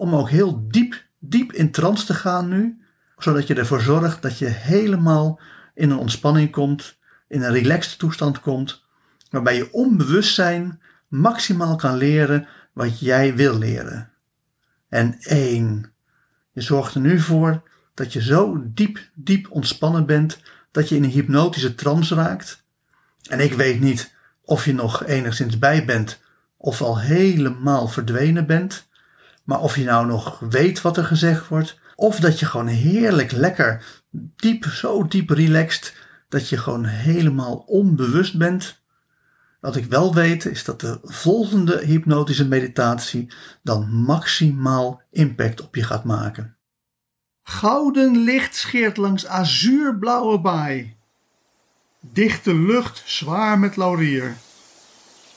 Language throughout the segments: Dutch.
om ook heel diep, diep in trance te gaan nu, zodat je ervoor zorgt dat je helemaal in een ontspanning komt, in een relaxed toestand komt, waarbij je onbewustzijn maximaal kan leren wat jij wil leren. En één, je zorgt er nu voor dat je zo diep, diep ontspannen bent dat je in een hypnotische trance raakt. En ik weet niet of je nog enigszins bij bent of al helemaal verdwenen bent. Maar of je nou nog weet wat er gezegd wordt, of dat je gewoon heerlijk lekker diep, zo diep relaxed, dat je gewoon helemaal onbewust bent. Wat ik wel weet is dat de volgende hypnotische meditatie dan maximaal impact op je gaat maken. Gouden licht scheert langs azuurblauwe baai. Dichte lucht zwaar met laurier.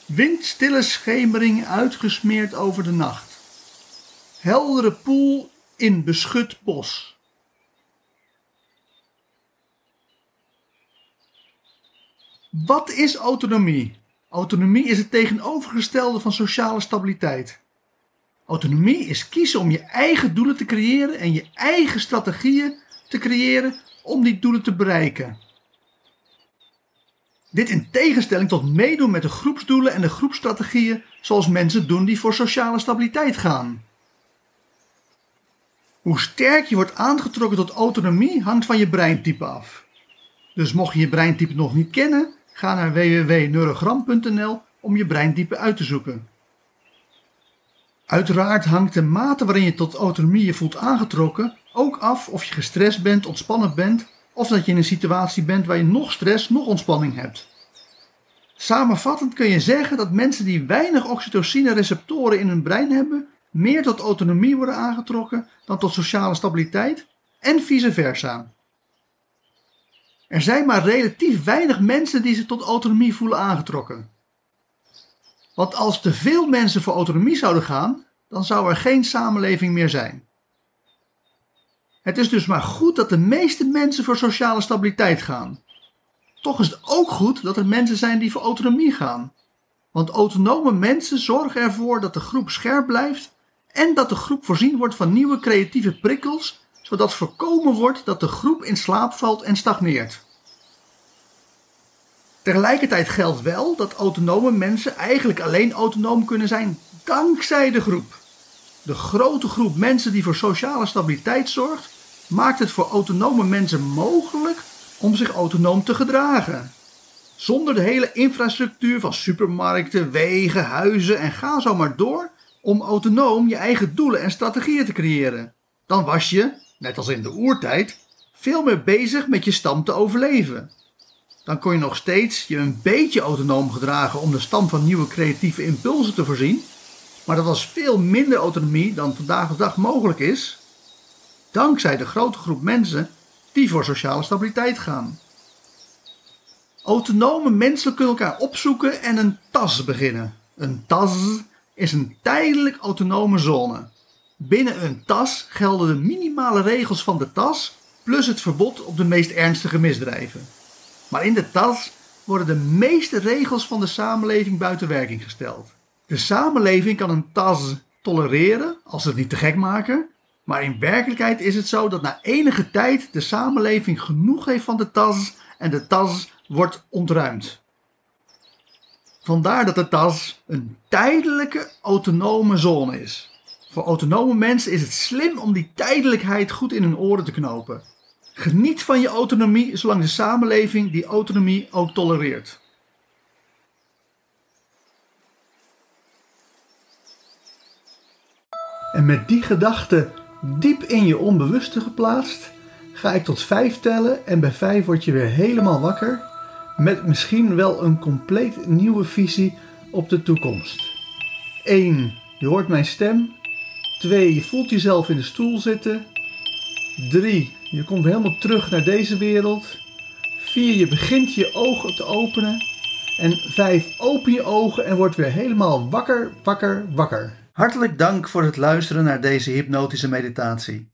Windstille schemering uitgesmeerd over de nacht heldere poel in beschut bos. Wat is autonomie? Autonomie is het tegenovergestelde van sociale stabiliteit. Autonomie is kiezen om je eigen doelen te creëren en je eigen strategieën te creëren om die doelen te bereiken. Dit in tegenstelling tot meedoen met de groepsdoelen en de groepsstrategieën zoals mensen doen die voor sociale stabiliteit gaan. Hoe sterk je wordt aangetrokken tot autonomie hangt van je breintype af. Dus mocht je je breintype nog niet kennen, ga naar www.neurogram.nl om je breintype uit te zoeken. Uiteraard hangt de mate waarin je tot autonomie je voelt aangetrokken ook af of je gestrest bent, ontspannen bent of dat je in een situatie bent waar je nog stress, nog ontspanning hebt. Samenvattend kun je zeggen dat mensen die weinig oxytocine receptoren in hun brein hebben, meer tot autonomie worden aangetrokken dan tot sociale stabiliteit en vice versa. Er zijn maar relatief weinig mensen die zich tot autonomie voelen aangetrokken. Want als te veel mensen voor autonomie zouden gaan, dan zou er geen samenleving meer zijn. Het is dus maar goed dat de meeste mensen voor sociale stabiliteit gaan. Toch is het ook goed dat er mensen zijn die voor autonomie gaan. Want autonome mensen zorgen ervoor dat de groep scherp blijft en dat de groep voorzien wordt van nieuwe creatieve prikkels, zodat voorkomen wordt dat de groep in slaap valt en stagneert. Tegelijkertijd geldt wel dat autonome mensen eigenlijk alleen autonoom kunnen zijn dankzij de groep. De grote groep mensen die voor sociale stabiliteit zorgt, maakt het voor autonome mensen mogelijk om zich autonoom te gedragen. Zonder de hele infrastructuur van supermarkten, wegen, huizen en ga zo maar door om autonoom je eigen doelen en strategieën te creëren. Dan was je, net als in de oertijd, veel meer bezig met je stam te overleven. Dan kon je nog steeds je een beetje autonoom gedragen om de stam van nieuwe creatieve impulsen te voorzien, maar dat was veel minder autonomie dan vandaag de dag mogelijk is, dankzij de grote groep mensen die voor sociale stabiliteit gaan. Autonome mensen kunnen elkaar opzoeken en een tas beginnen. Een tas is een tijdelijk autonome zone. Binnen een tas gelden de minimale regels van de tas plus het verbod op de meest ernstige misdrijven. Maar in de tas worden de meeste regels van de samenleving buiten werking gesteld. De samenleving kan een tas tolereren als ze het niet te gek maken, maar in werkelijkheid is het zo dat na enige tijd de samenleving genoeg heeft van de tas en de tas wordt ontruimd. Vandaar dat de tas een tijdelijke autonome zone is. Voor autonome mensen is het slim om die tijdelijkheid goed in hun oren te knopen. Geniet van je autonomie zolang de samenleving die autonomie ook tolereert. En met die gedachte diep in je onbewuste geplaatst, ga ik tot vijf tellen en bij vijf word je weer helemaal wakker met misschien wel een compleet nieuwe visie op de toekomst. 1. Je hoort mijn stem. 2. Je voelt jezelf in de stoel zitten. 3. Je komt helemaal terug naar deze wereld. 4. Je begint je ogen te openen. En 5. Open je ogen en word weer helemaal wakker, wakker, wakker. Hartelijk dank voor het luisteren naar deze hypnotische meditatie.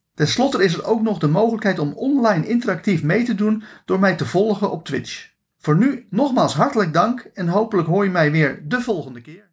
Ten slotte is er ook nog de mogelijkheid om online interactief mee te doen door mij te volgen op Twitch. Voor nu nogmaals hartelijk dank en hopelijk hoor je mij weer de volgende keer.